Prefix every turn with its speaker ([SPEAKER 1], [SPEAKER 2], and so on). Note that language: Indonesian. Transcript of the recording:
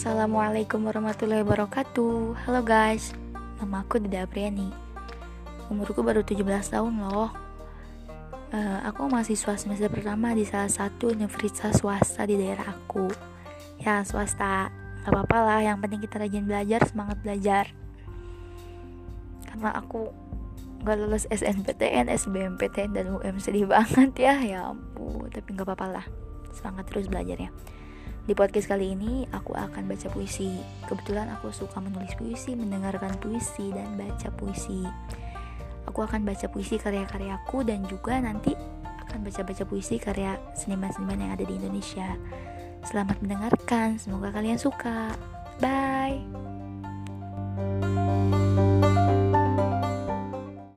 [SPEAKER 1] Assalamualaikum warahmatullahi wabarakatuh. Halo guys, nama aku Dida Apriani. Umurku baru 17 tahun loh. Uh, Aku mahasiswa semester pertama di salah satu universitas swasta di daerah aku. Ya swasta, gak apa-apa lah Yang penting kita rajin belajar, semangat belajar. Karena aku gak lulus SNPTN, SBMPTN, dan UM sedih banget ya. Ya ampun, tapi gak apa-apa lah. Semangat terus belajar ya di podcast kali ini aku akan baca puisi. Kebetulan aku suka menulis puisi, mendengarkan puisi dan baca puisi. Aku akan baca puisi karya-karyaku dan juga nanti akan baca-baca puisi karya seniman-seniman yang ada di Indonesia. Selamat mendengarkan, semoga kalian suka. Bye.